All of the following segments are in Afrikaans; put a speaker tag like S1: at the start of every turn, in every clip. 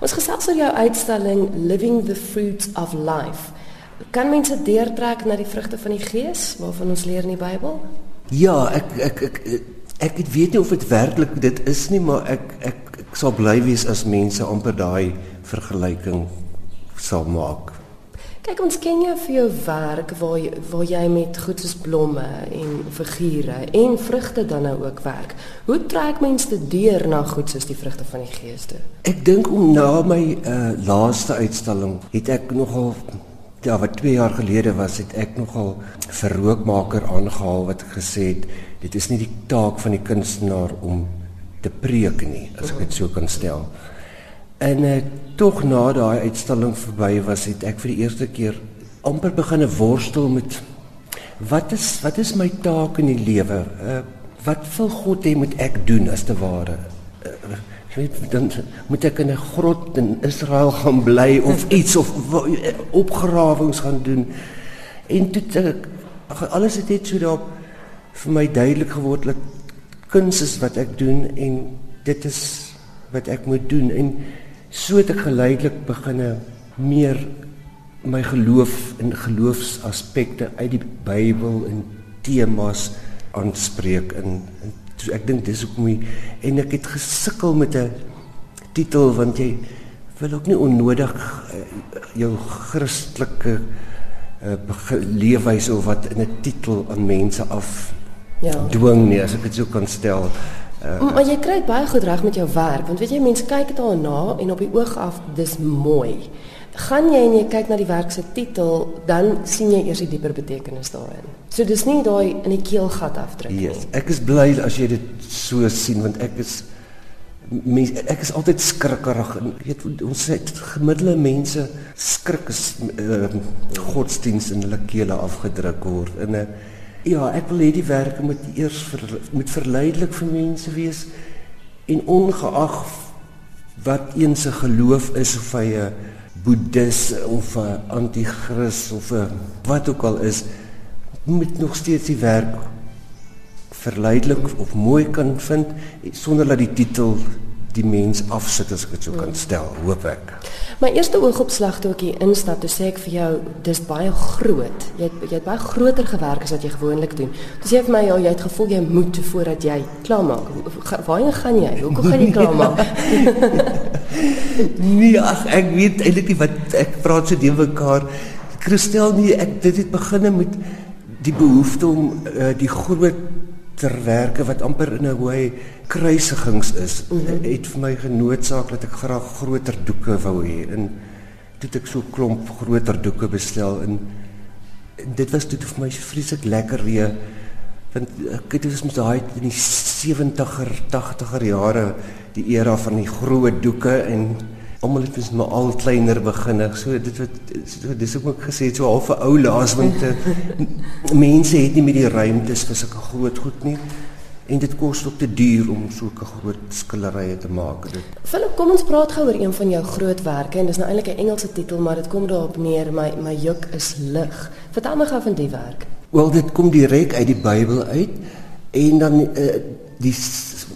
S1: Ons gesels oor jou uitstalling Living the Fruits of Life. Kan mense deurtrek na die vrugte van die Gees waarvan ons leer in die Bybel?
S2: Ja, ek ek ek ek, ek weet nie of dit werklik dit is nie, maar ek ek, ek sal bly wees as mense amper daai vergelyking sal maak.
S1: Kyk, ons ken jou vir jou werk waar jy, waar jy met goed soos blomme en figure en vrugte dan nou ook werk. Hoe trek mense dit deur na goed soos die vrugte van die Gees toe?
S2: Ek dink om na my uh, laaste uitstalling het ek nogal ja, wat 2 jaar gelede was, het ek nogal vir rookmaker aangehaal wat gesê het dit is nie die taak van die kunstenaar om te preek nie, as ek dit so kan stel. En uh, tog na daai uitstalling verby was, het ek vir die eerste keer amper begine worstel met wat is wat is my taak in die lewe? Uh, wat wil God hê moet ek doen as te ware? Uh, weet dan moet ek in 'n grot in Israel gaan bly of iets of opgrawings gaan doen. En toe ek alles het net so daar vir my duidelik geword dat kuns is wat ek doen en dit is wat ek moet doen en so het ek geleidelik beginne meer my geloof en geloofsaspekte uit die Bybel en temas aanspreek en, en so ek dink dis hoekom en ek het gesukkel met 'n titel want jy wil ook nie onnodig uh, jou Christelike uh, leefwyse of wat in 'n titel aan mense af ja. dwing nie as ek dit so kan stel.
S1: Uh, maar jy kry baie goed reg met jou werk want weet jy mense kyk daarna en op die oog af dis mooi. Gaan jy en jy kyk na die werk se titel dan sien jy eers die dieper betekenis daarin. So dis nie daai in die keelgat afdruk nie.
S2: Yes, ek is bly as jy dit so sien want ek is mens ek is altyd skrikkerig en weet ons sê gemiddelde mense skrik as uh, godsdiens in hulle kele afgedruk word en 'n uh, eh, Ja, ek wil hê die werk moet eers ver, moet verleidelik vir mense wees en ongeag wat een se geloof is of hy 'n boeddhis of 'n anti-kris of 'n wat ook al is, moet nog steeds die werk verleidelik of mooi kan vind sonder dat die titel die mens afsit as ek dit so kan stel, hoop ek.
S1: My eerste oogopslag toe ek hier instap, toe sê ek vir jou, dis baie groot. Jy het jy het baie groter gewerk as wat jy gewoonlik doen. Toe sê jy vir my ja, jy het gevoel jy moet voordat jy klaar maak. Waarheen gaan jy? Hoekom gaan jy klaar maak?
S2: nee, ag ek weet eintlik nie wat ek praat so deur mekaar. Christel nie, ek dit het begin met die behoefte om uh, die groot terwerke wat amper in 'n hoe kruisigings is mm -hmm. het vir my genootsaak dat ek graag groter doeke wou hê en toe ek so klomp groter doeke bestel en, en dit was toe vir my vreeslik lekker weer want ek het dus met daai in die 70er 80er jare die era van die groot doeke en almal het mens maar al kleiner beginne. So dit wat so dis ook ek gesê so half 'n ou laas want uh, mense het nie met die ruimtes vir sulke groot goed nie. En dit kos ook te duur om sulke groot skilderye te maak. Dit.
S1: Philip, kom ons praat gou oor een van jou grootwerke en dis nou eintlik 'n Engelse titel, maar dit kom daarop neer my my juk is lig. Vertel my gou van die werk.
S2: Wel, dit kom direk uit die Bybel uit en dan uh, die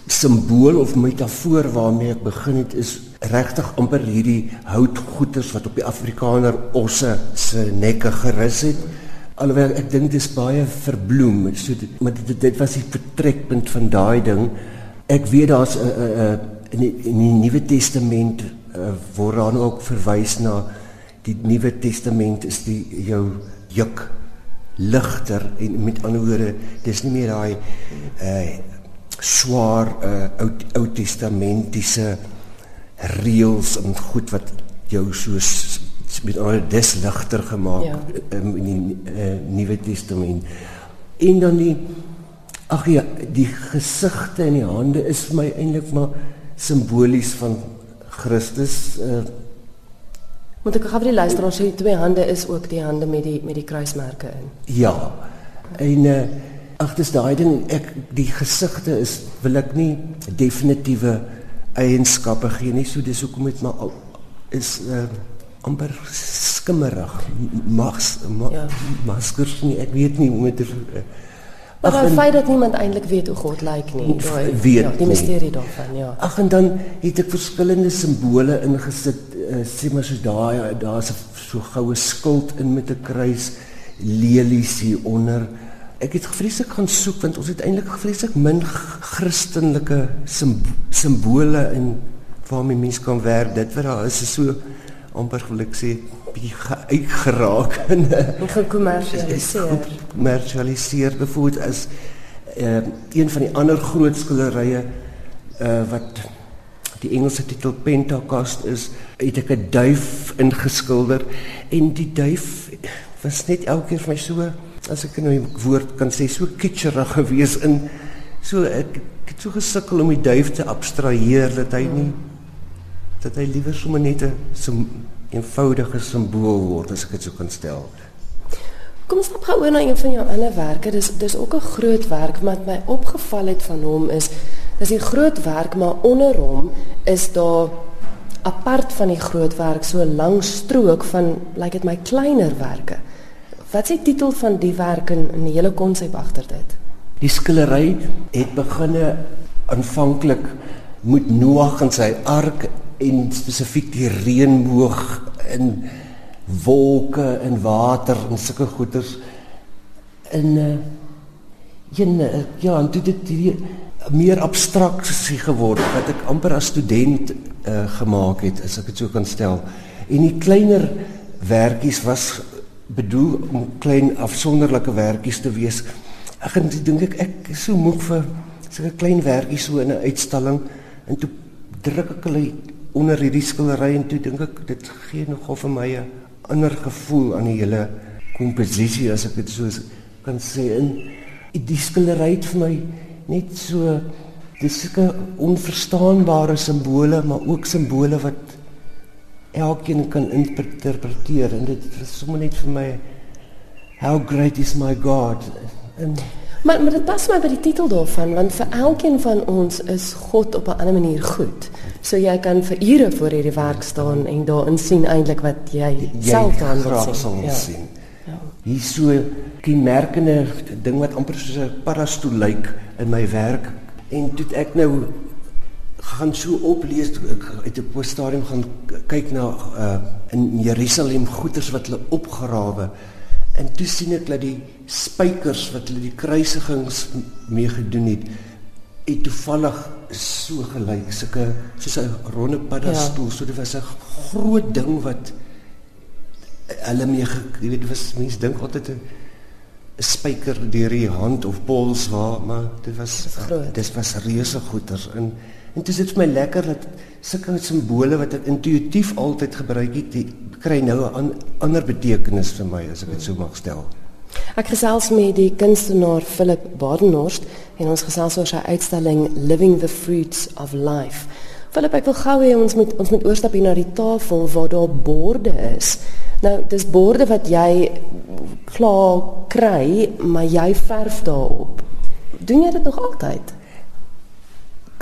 S2: simbool of metafoor waarmee ek begin het is regtig amper hierdie houtgoeters wat op die Afrikaner osse se nekke gerus het. Alhoewel ek dink dit is baie verbloem, so dit, maar dit, dit was die vertrekpunt van daai ding. Ek weet daar's 'n 'n in die, die Nuwe Testament uh, word dan ook verwys na die Nuwe Testament is die jou juk ligter en met ander woorde dis nie meer daai uh swaar uh, ou ou testamentiese reëls en goed wat jou soos met al des ligter gemaak ja. um, in die uh, Nuwe Testament. En dan die ag ja, die gesigte en die hande is vir my eintlik maar simbolies van Christus. Uh,
S1: Moet ek gou vir die luisteraars sê twee hande is ook die hande met die met die kruismerke in.
S2: Ja. En uh, ag dis daai ding ek die gesigte is wil ek nie definitiewe eienskappe gee nie. So dis hoekom dit maar al is uh, amper skimmerig. Mas ma, ja. maskers nie. Ek weet nie hoe dit uh,
S1: Maar Ach, die feit dat niemand eintlik weet hoe God lyk nie, daai
S2: weet
S1: ja, die misterie daarvan, ja.
S2: Ag en dan het ek verskillende simbole ingesit, uh, sê maar so daai daar's 'n so goue skild in met 'n kruis, lelies hier onder. Ek het vreeslik gaan soek want ons het eintlik vreeslik min Christelike simbole in waarmee mense kan werk. Dit wat daar is is so amper gelukkig sê bietjie uitgeraak en
S1: gekommersialiseer.
S2: Gekommersialiseer byvoorbeeld as uh, een van die ander groot skilderye uh, wat die Engelse titel Pentacast is, het ek 'n duif ingeskilder en die duif was net elke keer vir my so as ek nou 'n woord kan sê so kitscherig gewees in so ek, ek het so gesukkel om die duif te abstraheer dat hy nie dat hy liewer sommer net 'n eenvoudige simbool word as ek dit so kan stel.
S1: Kom ons gou oor na een van jou ander werke. Dis dis ook 'n groot werk wat my opgeval het van hom is dis 'n groot werk maar onder hom is daar apart van die groot werk so 'n lang strook van lyk like dit my kleiner werke. Wat is die titel van die werk en, die hele konsep agter dit?
S2: Die skillery het beginne aanvanklik met Noag en sy ark en spesifiek die reënboog in wolke en water en sulke goeters in uh, een uh, ja en dit het die meer abstraksie geword wat ek amper as student uh, gemaak het as ek dit so kan stel en die kleiner werkies was bedoel om klein afsonderlike werkies te wees. Ek dink ek ek is so moeg vir sulke klein werkies so in 'n uitstalling. En toe druk ek hulle onder hierdie skildery en toe dink ek dit gee nogal vir my 'n ander gevoel aan die hele komposisie as ek dit so kan sê. In die skildery het vir my net so dis sulke onverstaanbare simbole maar ook simbole wat elkeen kan interpreteer en dit is sommer net vir my how great is my god en
S1: Maar maar dit pas maar by die titel daarvan want vir elkeen van ons is God op 'n ander manier goed. So jy kan vir ure voor hierdie werk staan en daarin sien eintlik wat jy, jy self dan wil sien.
S2: Ja. sien. Ja. Hier so 'n merkende ding wat amper soos 'n parastool lyk in my werk en toe ek nou gaan so oplees ek uit 'n poststadium gaan kyk na uh, in Jerusalem goeders wat hulle opgrawe En toe sien ek dat die spykers wat hulle die kruisigings mee gedoen het, het toevallig so gelyk, sulke soos 'n ronde paddastoel, ja. so dit was 'n groot ding wat hulle mee, jy weet, was mense dink altyd 'n spyker deur die hand of pols waar, maar dit was dit was reuse goeters in En dit is vir my lekker dat sulke simbole wat ek intuïtief altyd gebruik het, kry nou 'n an, ander betekenis vir my as ek dit so mag stel.
S1: Ek gesels met die kunstenaar Philip Badenhorst en ons gesels oor sy uitstalling Living the Fruits of Life. Philip, ek wil gou hê ons moet ons moet oorstap hier na die tafel waar daar borde is. Nou, dis borde wat jy klaar kry, maar jy verf daarop. Doen jy dit nog altyd?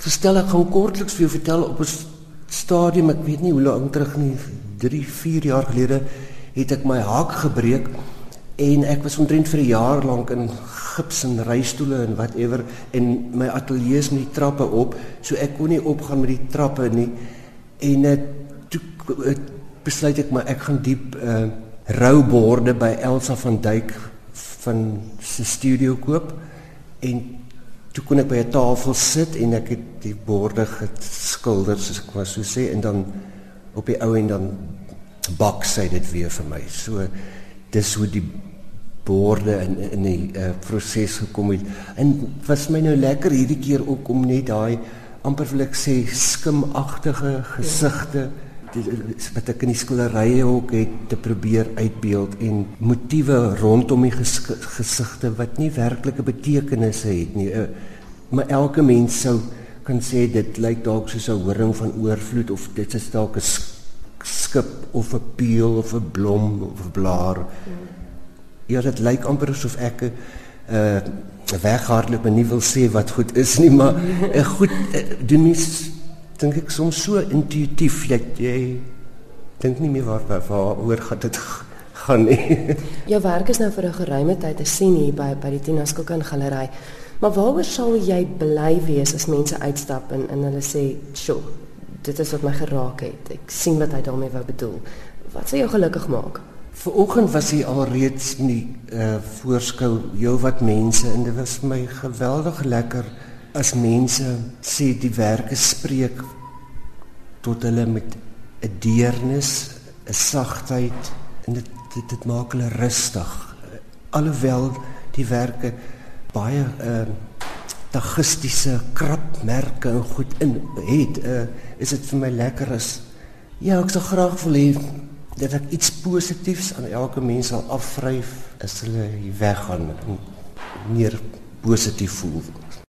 S2: Verstel ek gaan kortliks vir jou vertel op 'n stadium, ek weet nie hoe lank terug nie, 3, 4 jaar gelede het ek my haak gebreek en ek was omtrent vir 'n jaar lank in gips en reistoele en whatever en my ateljee is met die trappe op, so ek kon nie opgaan met die trappe nie. En dit toe besluit ek maar ek gaan diep uh rouborde by Elsa van Duyk van sy studio koop en toe kon ek by 'n tafel sit en ek het die borde geskilder soos ek was so sê en dan op die ou en dan bak sy dit weer vir my. So dis hoe die borde in in die uh, proses gekom het. En was my nou lekker hierdie keer ook om net daai amper wil ek sê skimagtige gesigte ja wat ek in die skilderye ook het te probeer uitbeeld en motiewe rondom die ges gesigte wat nie werklike betekenisse het nie. Uh, maar elke mens sou kan sê dit lyk dalk soos 'n horing van oorvloed of dit is dalk 'n skip of 'n peel of 'n blom of 'n blaar. Ja, dit lyk amper asof ek 'n uh, weghardloop en nie wil sê wat goed is nie, maar 'n goed uh, doen mens dink ek soms so intuïtief dat jy dink nie meer waar waar oor gaan dit gaan nie.
S1: Jou werk is nou vir 'n geruime tyd te sien hier by by die Tina Skokan Galery. Maar waaroor sal jy bly wees as mense uitstap en en hulle sê, "Sjoe, dit is wat my geraak het. Ek sien wat hy daarmee wou bedoel." Wat sal jou gelukkig maak?
S2: Vanoggend was hy alreeds in die uh, voorskou heelwat mense en dit was vir my geweldig lekker as mense sê die werke spreek tot hulle met 'n deernis, 'n sagtheid en dit dit, dit maak hulle rustig. Alhoewel die werke baie ehm uh, dagistiese krapmerke en goed in het, uh, is dit vir my lekker as ja, ek sou graag wil hê dat ek iets positiefs aan elke mens sal afvryf as hulle hier weggaan en meer positief voel.